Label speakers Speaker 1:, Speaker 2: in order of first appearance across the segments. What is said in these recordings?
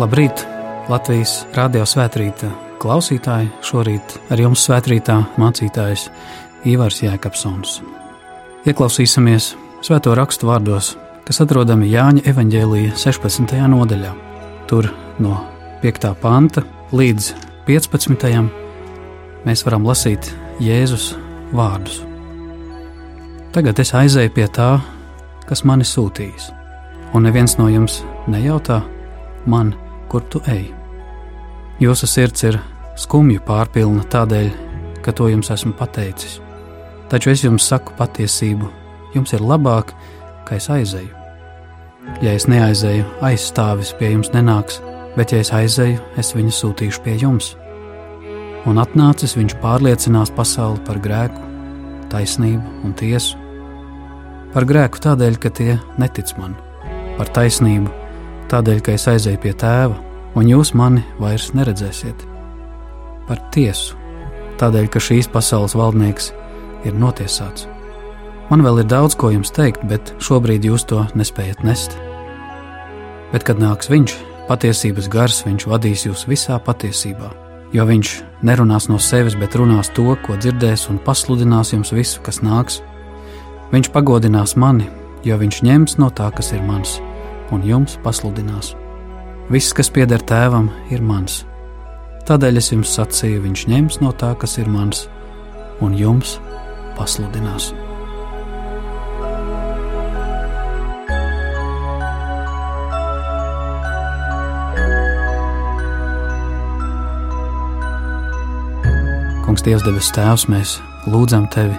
Speaker 1: Labrīt! Latvijas Rādio Svētrīta klausītāji šorīt ar jums svētrītā mācītājs Ivars Jēkabsons. Ieklausīsimies svēto rakstu vārdos, kas atrodami Jāņa evaņģēlīja 16. nodaļā. Tur no 5. panta līdz 15. mēs varam lasīt Jēzus vārdus. Tagad es aizēju pie tā, kas mani sūtījis, un neviens no jums nejautā man, kur tu ej. Jūsu sirds ir skumju pārpilna tādēļ, ka to jums esmu pateicis. Taču es jums saku patiesību, jums ir labāk, ka es aizēju. Ja es neaizēju, aizstāvis pie jums nenāks, bet ja es aizēju, es viņu sūtīšu pie jums. Un atnācis viņš pārliecinās pasauli par grēku, taisnību un tiesu. Par grēku tādēļ, ka tie netic man, par taisnību tādēļ, ka es aizēju pie tēva, un jūs mani vairs neredzēsiet. Par tiesu, tādēļ, ka šīs pasaules valdnieks ir notiesāts. Man vēl ir daudz ko jums teikt, bet šobrīd jūs to nespējat nest. Bet, kad nāks viņš, patiesības gars, viņš vadīs jūs visā patiesībā, jo viņš nerunās no sevis, bet runās to, ko dzirdēs, un pasludinās jums visu, kas nāks. Viņš pagodinās mani, jo viņš ņems no tā, kas ir mans un jums pasludinās. Viss, kas pieder tēvam, ir mans. Tādēļ es jums sacīju, viņš ņems no tā, kas ir mans, un jums pasludinās. Kungs, Dievs, debes Tēvs, mēs lūdzam Tevi,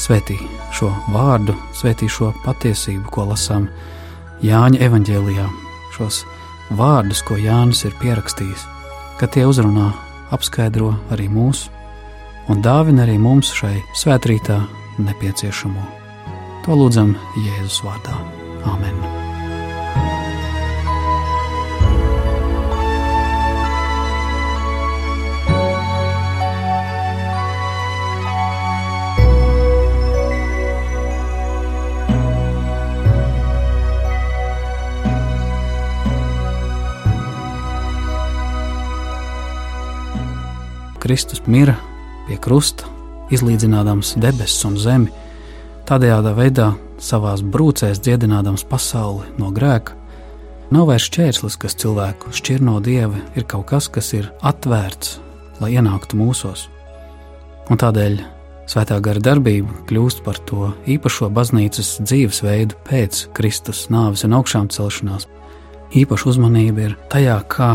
Speaker 1: svētī šo vārdu, svētī šo patiesību, ko lasām Jāņa evanģēlijā šos vārdus, ko Jānis ir pierakstījis, ka tie uzrunā, apskaidro arī mūsu un dāvina arī mums šai svētrītā nepieciešamo. To lūdzam Jēzus vārdā. Āmen! Kristus mira pie krusta, izlīdzinādams debesis un zemi, tādējādā veidā savā brūcēs dziedinādams pasauli no grēka. Nav vairs šķērslis, kas cilvēku šķir no dieva, ir kaut kas, kas ir atvērts, lai ienāktu mūsos. Un tādēļ svētā gara darbība kļūst par to īpašo baznīcas dzīvesveidu pēc Kristus nāves un augšām celšanās. Īpaša uzmanība ir tajā, kā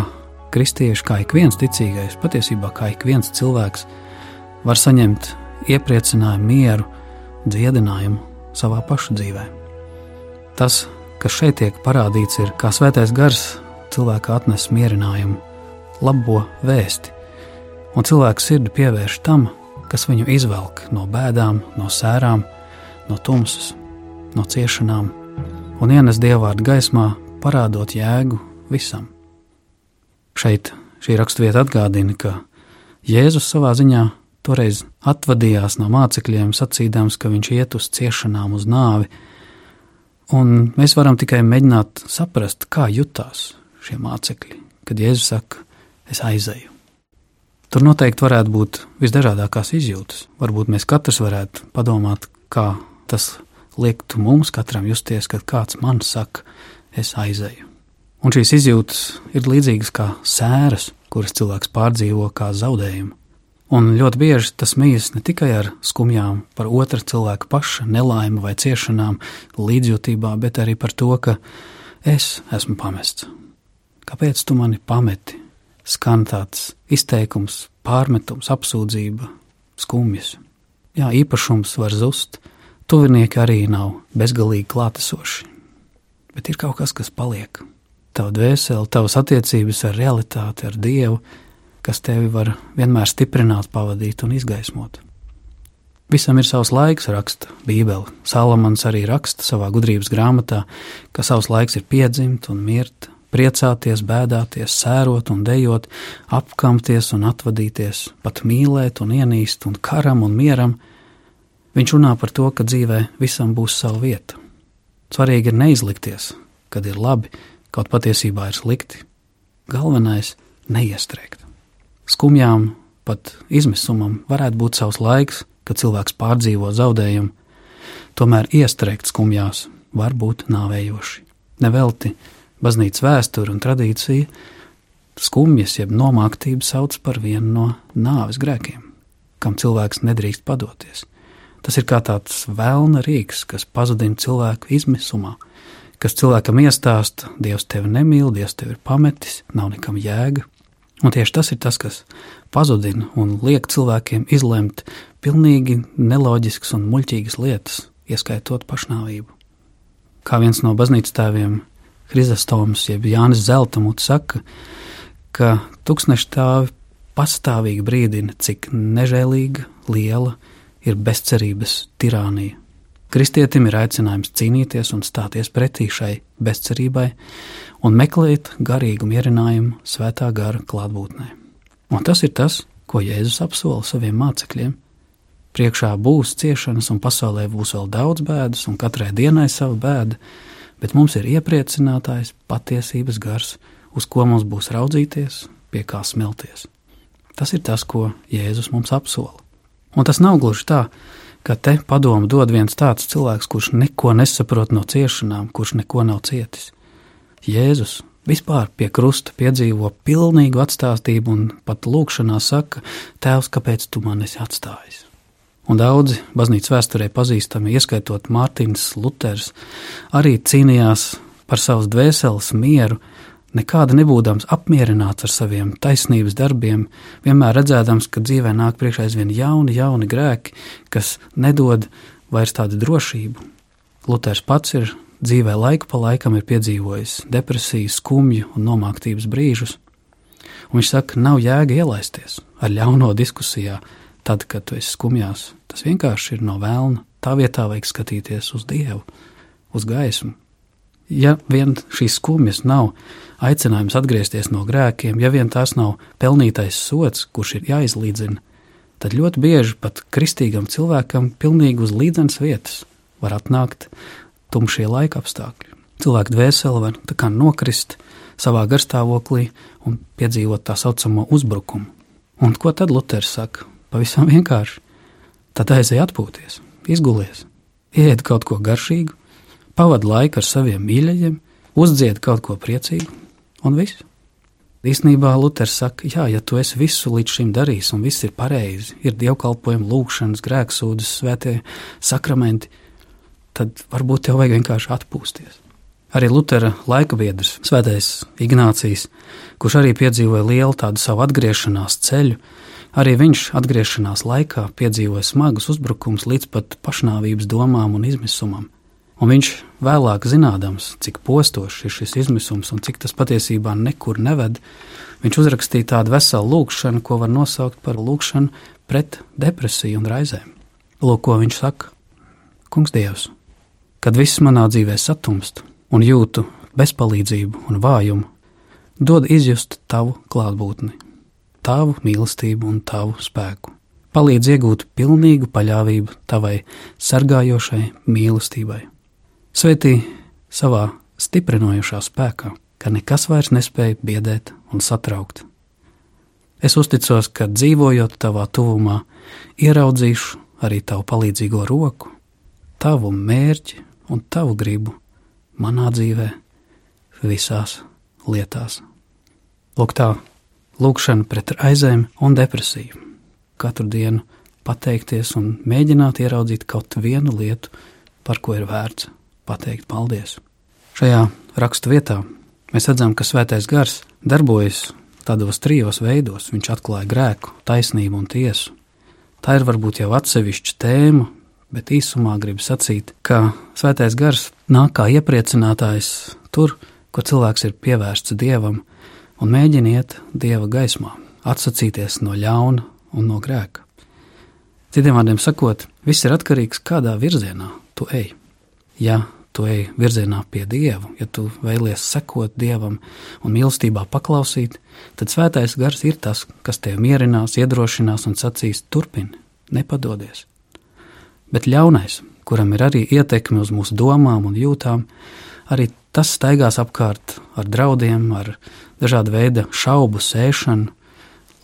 Speaker 1: kristieši, kā ik viens ticīgais, patiesībā kā ik viens cilvēks, var saņemt iepriecinājumu, mieru, dziedinājumu savā pašu dzīvē. Tas, kas šeit tiek parādīts, ir kā svētais gars cilvēka atnes mierinājumu, labo vēsti, un cilvēku sirdi pievērš tam, kas viņu izvelk no bēdām, no sērām, no tumsas, no ciešanām, un ienes dievvvārdu gaismā, parādot jēgu visam. Šeit šī raksturvieta atgādina, ka Jēzus savā ziņā toreiz atvadījās no mācekļiem, sacīdams, ka viņš iet uz ciešanām, uz nāvi. Un mēs varam tikai mēģināt saprast, kā jutās šie mācekļi, kad Jēzus saka, es aizēju. Tur noteikti varētu būt visdažādākās izjūtas. Varbūt mēs katrs varētu padomāt, kā tas liektu mums katram justies, kad kāds man saka, es aizēju. Un šīs izjūtas ir līdzīgas kā sēras, kuras cilvēks pārdzīvo kā zaudējumu. Un ļoti bieži tas mijas ne tikai ar skumjām par otra cilvēka paša nelaimi vai ciešanām, līdzjūtībā, bet arī par to, ka es esmu pamests. Kāpēc tu mani pameti? Skan tāds izteikums, pārmetums, apsūdzība, skumjas. Jā, īpašums var zust, tuvinieki arī nav bezgalīgi klātesoši, bet ir kaut kas, kas paliek tavu dvēseli, tavas attiecības ar realitāti, ar Dievu, kas tevi var vienmēr stiprināt, pavadīt un izgaismot. Visam ir savs laiks, raksta Bībele. Salamans arī raksta savā gudrības grāmatā, ka savs laiks ir piedzimt un mirt, priecāties, bēdāties, sērot un dejot, apkamties un atvadīties, pat mīlēt un ienīst un karam un mieram. Viņš runā par to, ka dzīvē visam būs sava vieta. Svarīgi ir neizlikties, kad ir labi, kaut patiesībā ir slikti, galvenais - neiestrēgt. Skumjām, pat izmisumam varētu būt savs laiks, kad cilvēks pārdzīvo zaudējumu, tomēr iestrēgt skumjās var būt nāvējoši. Nevelti baznīcas vēsture un tradīcija skumjas, jeb nomāktību sauc par vienu no nāves grēkiem, kam cilvēks nedrīkst padoties. Tas ir kā tāds vēlna rīks, kas pazudina cilvēku izmisumā, kas cilvēkam iestāsta, Dievs tevi nemīl, Dievs tevi ir pametis, nav nekam jēga. Un tieši tas ir tas, kas pazudina un liek cilvēkiem izlemt pilnīgi neloģiskas un muļķīgas lietas, ieskaitot pašnāvību. Kā viens no baznīcas tēviem, Hristostoms, jeb Jānis Zeltamuts, saka, ka tūkstneša tāvi pastāvīgi brīdina, cik nežēlīga, liela ir bezcerības tirānija. Kristietim ir aicinājums cīnīties un stāties pretī šai bezcerībai un meklēt garīgu mierinājumu svētā gara klātbūtnē. Un tas ir tas, ko Jēzus apsola saviem mācekļiem. Priekšā būs ciešanas, un pasaulē būs vēl daudz bēdas, un katrai dienai sava bēda, bet mums ir iepriecinātājs, patiesības gars, uz ko mums būs raudzīties, pie kā smelties. Tas ir tas, ko Jēzus mums apsola. Un tas nav gluži tā, ka te padomu dod viens tāds cilvēks, kurš neko nesaprot no ciešanām, kurš neko nav cietis. Jēzus vispār pie krusta piedzīvo pilnīgu atstāstību un pat lūkšanā saka: Tēvs, kāpēc tu man esi atstājis? Un daudzi baznīcas vēsturē pazīstami, ieskaitot Mārtiņš Luters, arī cīnījās par savas dvēseles mieru, nekāda nebūdams apmierināts ar saviem taisnības darbiem, vienmēr redzēdams, ka dzīvē nāk priekšā aizvien jauni, jauni grēki, kas nedod vairs tādu drošību. Luters pats ir dzīvē laiku pa laikam piedzīvojis depresiju, skumju un nomāktības brīžus, un viņš saka, nav jēga ielaisties ar ļauno diskusijā, tad, kad tu esi skumjās. Tas vienkārši ir no vēlna. Tā vietā vajag skatīties uz Dievu, uz gaismu. Ja vien šīs skumjas nav aicinājums atgriezties no grēkiem, ja vien tās nav pelnītais sots, kurš ir jāizlīdzina, tad ļoti bieži pat kristīgam cilvēkam pilnīgi uz līdzenas vietas var atnākt tumšie laika apstākļi. Cilvēka dvēsele var tā kā nokrist savā garstāvoklī un piedzīvot tā saucamo uzbrukumu. Un ko tad Luters saka? Pavisam vienkārši. Tad aizej atpūties, izgulies, ieiet kaut ko garšīgu, pavadi laiku ar saviem mīļajiem, uzdzied kaut ko priecīgu un viss. Īsnībā Luters saka, jā, ja tu esi visu līdz šim darījis, un viss ir pareizi, ir dievkalpojumi, lūgšanas, grēksūdzes, svētie sakramenti, tad varbūt tev vajag vienkārši atpūsties. Arī Lutera laika biedrs, Svētais Ignācijas, kurš arī piedzīvoja lielu tādu savu atgriešanās ceļu, arī viņš atgriešanās laikā piedzīvoja smagus uzbrukumus līdz pat pašnāvības domām un izmisumam. Un viņš vēlāk, zinādams, cik postošs ir šis izmisums un cik tas patiesībā nekur neved, viņš uzrakstīja tādu veselu lūkšanu, ko var nosaukt par lūkšanu pret depresiju un raizēm. Lūk, ko viņš saka: Kungs, Dievs, kad viss manā dzīvē satumst un jūtu bezpalīdzību un vājumu, dod izjust tavu klātbūtni, tavu mīlestību un tavu spēku. Palīdz iegūt pilnīgu paļāvību tavai sargājošai mīlestībai. Svētī savā stiprinojošā spēkā, ka nekas vairs nespēja biedēt un satraukt. Es uzticos, ka dzīvojot tavā tuvumā, ieraudzīšu arī tavu palīdzīgo roku, tavu mērķi un tavu gribu manā dzīvē, visās lietās. Lūk, tā lūkšana pret aizēm un depresiju. Katru dienu pateikties un mēģināt ieraudzīt kaut vienu lietu, par ko ir vērts pateikt paldies. Šajā rakstu vietā mēs redzam, ka svētais gars darbojas tādos trijos veidos. Viņš atklāja grēku, taisnību un tiesu. Tā ir varbūt jau atsevišķa tēma, bet īsumā gribu sacīt, ka svētais gars nāk kā iepriecinātājs tur, kur cilvēks ir pievērsts dievam un mēģina iet dieva gaismā, atsacīties no ļauna un no grēka. Citiem vārdiem sakot, viss ir atkarīgs no kādā virzienā tu ej. Ja tu ej virzienā pie Dieva, ja tu vēlies sekot Dievam un mīlestībā paklausīt, tad svētais gars ir tas, kas tevi mierinās, iedrošinās un sacīs: turpini, nepadodies. Bet ļaunais, kuram ir arī ietekme uz mūsu domām un jūtām, arī Tas staigās apkārt ar draudiem, ar dažādu veidu šaubu sēšanu,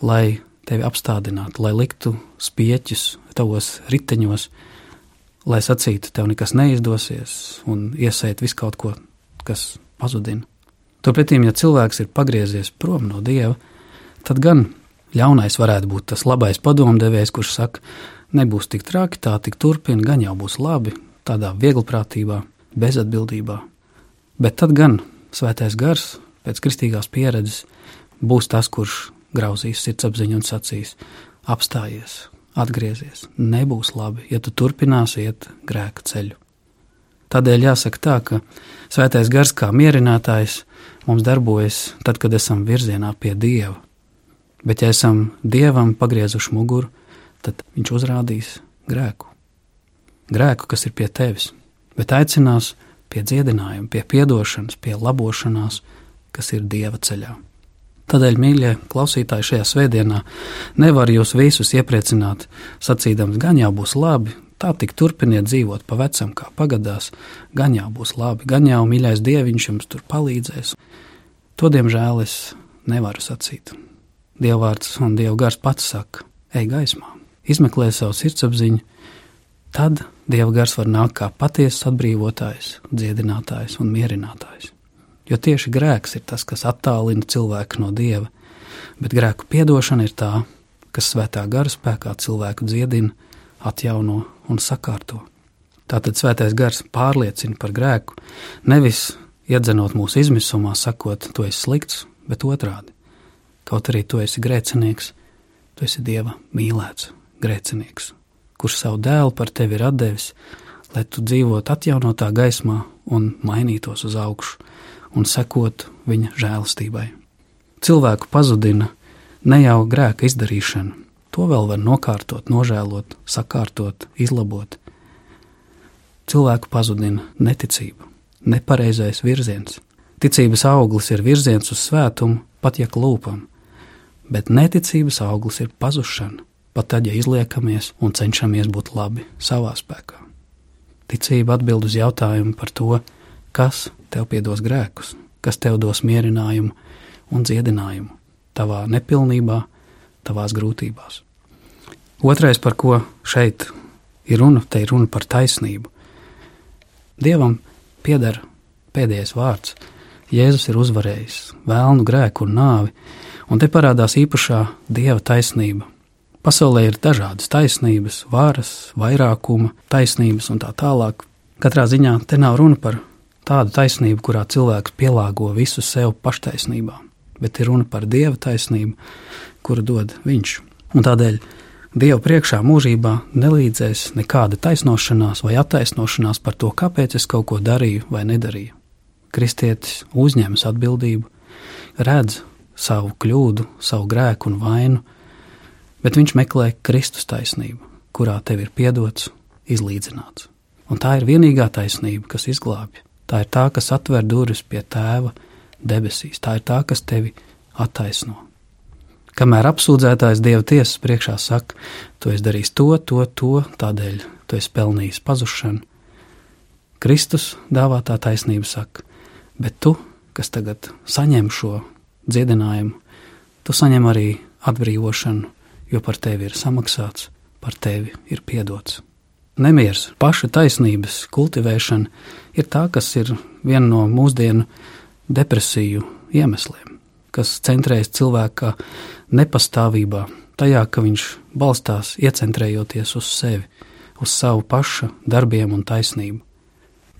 Speaker 1: lai tevi apstādinātu, lai liktu spieķus tavos riteņos, lai sacītu, tev nekas neizdosies un iesēt visu kaut ko, kas pazudina. Turpretī, ja cilvēks ir pagriezies prom no dieva, tad gan ļaunais varētu būt tas labais padomdevējs, kurš saka, nebūs tik traki, tā tik turpina, gan jau būs labi, tādā vieglprātībā, bezatbildībā. Bet tad gan svētais gars pēc kristīgās pieredzes būs tas, kurš grauzīs sirdsapziņu un sacīs: apstājies, atgriezies, nebūs labi, ja tu turpināsi iet grēka ceļu. Tādēļ jāsaka tā, ka svētais gars kā mierinātājs mums darbojas tad, kad esam virzienā pie Dieva. Bet, ja esam Dievam pagriezuši muguru, tad Viņš uzrādīs grēku. Grēku, kas ir pie tevis, bet aicinās pie dziedinājuma, pie atdošanas, pie labošanās, kas ir Dieva ceļā. Tādēļ, mīļie klausītāji, šajā svētdienā nevar jūs visus iepriecināt, sacīdams, gan jau būs labi, tā tik turpiniet dzīvot pa vecam, kā pagadās, gan jau būs labi, gan jau mīļais dieviņš jums tur palīdzēs. To, diemžēl, es nevaru sacīt. Dievvvārds un Dieva gars pats saka, ej gaismā, izmeklē savu sirdsapziņu, tad Dieva gars var nākt kā patiesas atbrīvotājs, dziedinātājs un mierinātājs. Jo tieši grēks ir tas, kas attālina cilvēku no dieva, bet grēku piedošana ir tā, kas svētā gara spēkā cilvēku dziedina, atjauno un sakārto. Tātad svētais gars pārliecina par grēku, nevis iedzenot mūsu izmisumā, sakot, tu esi slikts, bet otrādi. Kaut arī tu esi grēcinieks, tu esi dieva mīlēts grēcinieks, kurš savu dēlu par tevi ir devis, lai tu dzīvotu atjaunotā gaismā un mainītos uz augšu un sekot viņa žēlastībai. Cilvēku pazudina ne jau grēka izdarīšana, to vēl var nokārtot, nožēlot, sakārtot, izlabot. Cilvēku pazudina neticība, nepareizais virziens. Ticības auglis ir virziens uz svētumu, pat ja klūpam, bet neticības auglis ir pazušana, pat tad, ja izliekamies un cenšamies būt labi savā spēkā. Ticība atbild uz jautājumu par to, kas tev piedos grēkus, kas tev dos mierinājumu un dziedinājumu tavā nepilnībā, tavās grūtībās. Otrais, par ko šeit ir runa, te ir runa par taisnību. Dievam pieder pēdējais vārds. Jēzus ir uzvarējis vēlnu, grēku un nāvi, un te parādās īpašā dieva taisnība. Pasaulē ir dažādas taisnības, varas, vairākuma, taisnības un tā tālāk. Katrā ziņā te nav runa par tādu taisnību, kurā cilvēks pielāgo visu sev paštaisnībā, bet ir runa par dieva taisnību, kuru dod viņš. Un tādēļ Dieva priekšā mūžībā nelīdzēs nekāda taisnošanās vai attaisnošanās par to, kāpēc es kaut ko darīju vai nedarīju. Kristietis uzņemas atbildību, redz savu kļūdu, savu grēku un vainu, bet viņš meklē Kristus taisnību, kurā tev ir piedots, izlīdzināts. Un tā ir vienīgā taisnība, kas izglābj. Tā ir tā, kas atver durvis pie tēva debesīs. Tā ir tā, kas tevi attaisno. Kamēr apsūdzētājs Dieva tiesas priekšā saka, tu esi darījis to, to, to, tādēļ tu esi pelnījis pazušanu, Kristus dāvātā taisnība saka, bet tu, kas tagad saņem šo dziedinājumu, tu saņem arī atbrīvošanu, jo par tevi ir samaksāts, par tevi ir piedots. Nemieris, paša taisnības kultivēšana ir tā, kas ir viena no mūsdienu depresiju iemesliem, kas centrējas cilvēka nepastāvībā, tajā, ka viņš balstās iecentrējoties uz sevi, uz savu paša darbiem un taisnību.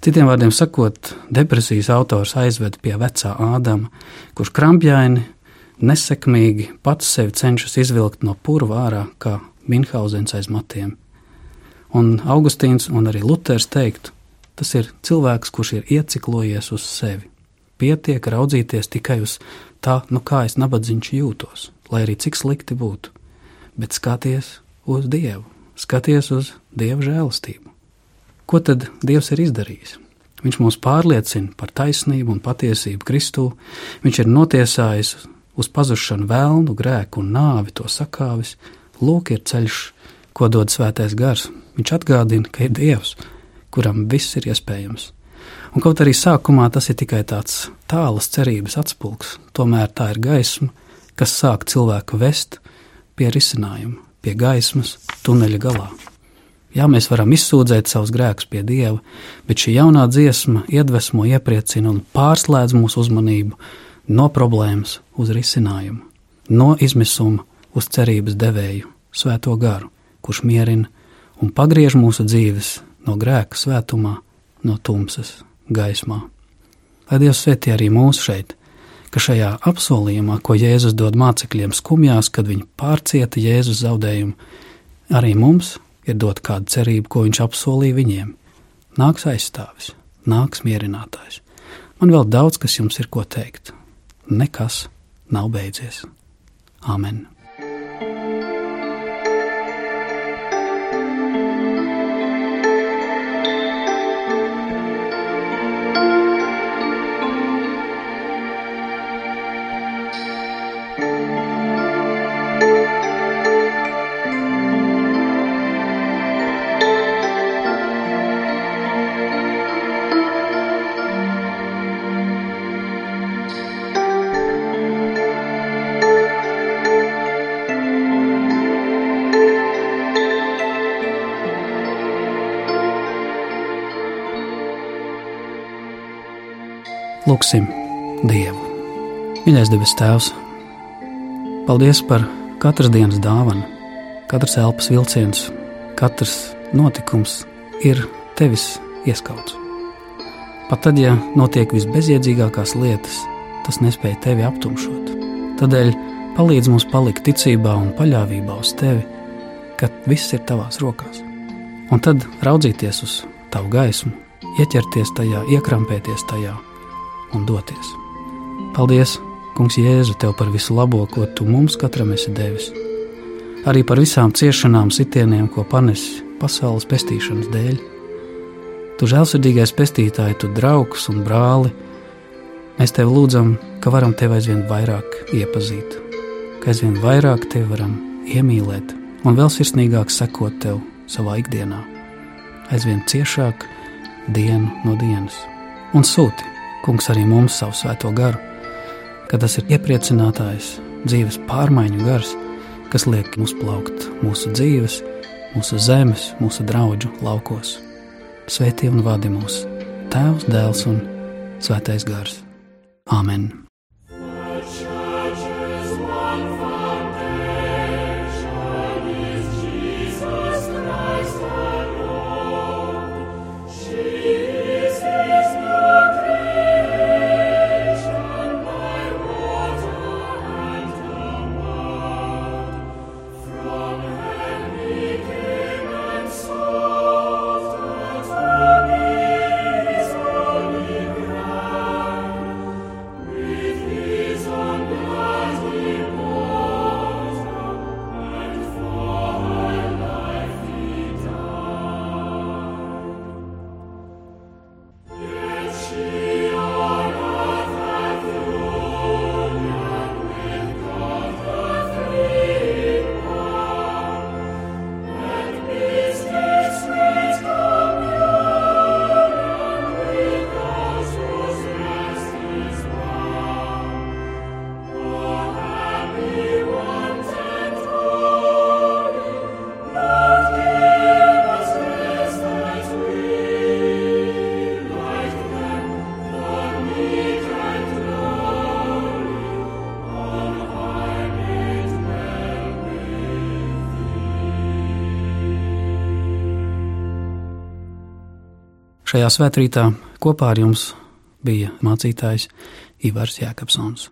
Speaker 1: Citiem vārdiem sakot, depresijas autors aizved pie vecā Ādama, kurš krampjaini, nesekmīgi pats sevi cenšas izvilkt no purva ārā, kā Minhausens aiz matiem Un Augustīns un arī Luters teiktu, tas ir cilvēks, kurš ir ieciklojies uz sevi. Pietiek raudzīties tikai uz tā, nu kā es nabadzīgs jūtos, lai arī cik slikti būtu, bet skaties uz Dievu, skaties uz Dieva žēlastību. Ko tad Dievs ir izdarījis? Viņš mūs pārliecina par taisnību un patiesību Kristū, viņš ir notiesājis uz pazušanu vēlnu, grēku un nāvi to sakāvis, lūk ir ceļš, ko dod svētais gars, Viņš atgādina, ka ir Dievs, kuram viss ir iespējams. Un kaut arī sākumā tas ir tikai tāds tālas cerības atspulgs, tomēr tā ir gaisma, kas sāk cilvēku vest pie risinājuma, pie gaismas, tuneļa galā. Jā, mēs varam izsūdzēt savus grēkus pie Dieva, bet šī jaunā dziesma iedvesmo, iepriecina un pārslēdz mūsu uzmanību no problēmas uz risinājumu, no izmisuma uz cerības devēju, svēto garu, kurš mierina un pagriež mūsu dzīves no grēka svētumā, no tumsas gaismā. Lai Dievs svētī arī mūs šeit, ka šajā apsolījumā, ko Jēzus dod mācekļiem skumjās, kad viņi pārcieta Jēzus zaudējumu, arī mums ir dot kādu cerību, ko viņš apsolīja viņiem. Nāks aizstāvis, nāks mierinātājs. Man vēl daudz, kas jums ir ko teikt. Nekas nav beidzies. Āmen! Lūksim Dievu. Mīļais debes Tēvs, paldies par katras dienas dāvanu. Katrs elpas vilciens, katrs notikums ir tevis ieskauts. Pat tad, ja notiek visbezjēdzīgākās lietas, tas nespēja tevi aptumšot. Tādēļ palīdz mums palikt ticībā un paļāvībā uz tevi, ka viss ir tavās rokās. Un tad raudzīties uz tavu gaismu, ieķerties tajā, iekrampēties tajā un doties. Paldies, Kungs, Jēzu, tev par visu labo, ko tu mums katram esi devis. Arī par visām ciešanām, sitieniem, ko panesi pasaules pestīšanas dēļ. Tu žēlsirdīgais pestītāji, tu draugs un brāli. Mēs tev lūdzam, ka varam tevi aizvien vairāk iepazīt, ka aizvien vairāk tevi varam iemīlēt un vēl sirsnīgāk sekot tev savā ikdienā, aizvien ciešāk dienu no dienas un sūti Kungs arī mums savu svēto garu, ka tas ir iepriecinātājs, dzīves pārmaiņu gars, kas liek mums plaukt mūsu dzīves, mūsu zemes, mūsu draugu laukos. Svētī un vadi mūs Tēvs, Dēls un Svētais Gars. Āmen! Šajā svētkrītā kopā ar jums bija mācītājs Ivars Jēkabsons.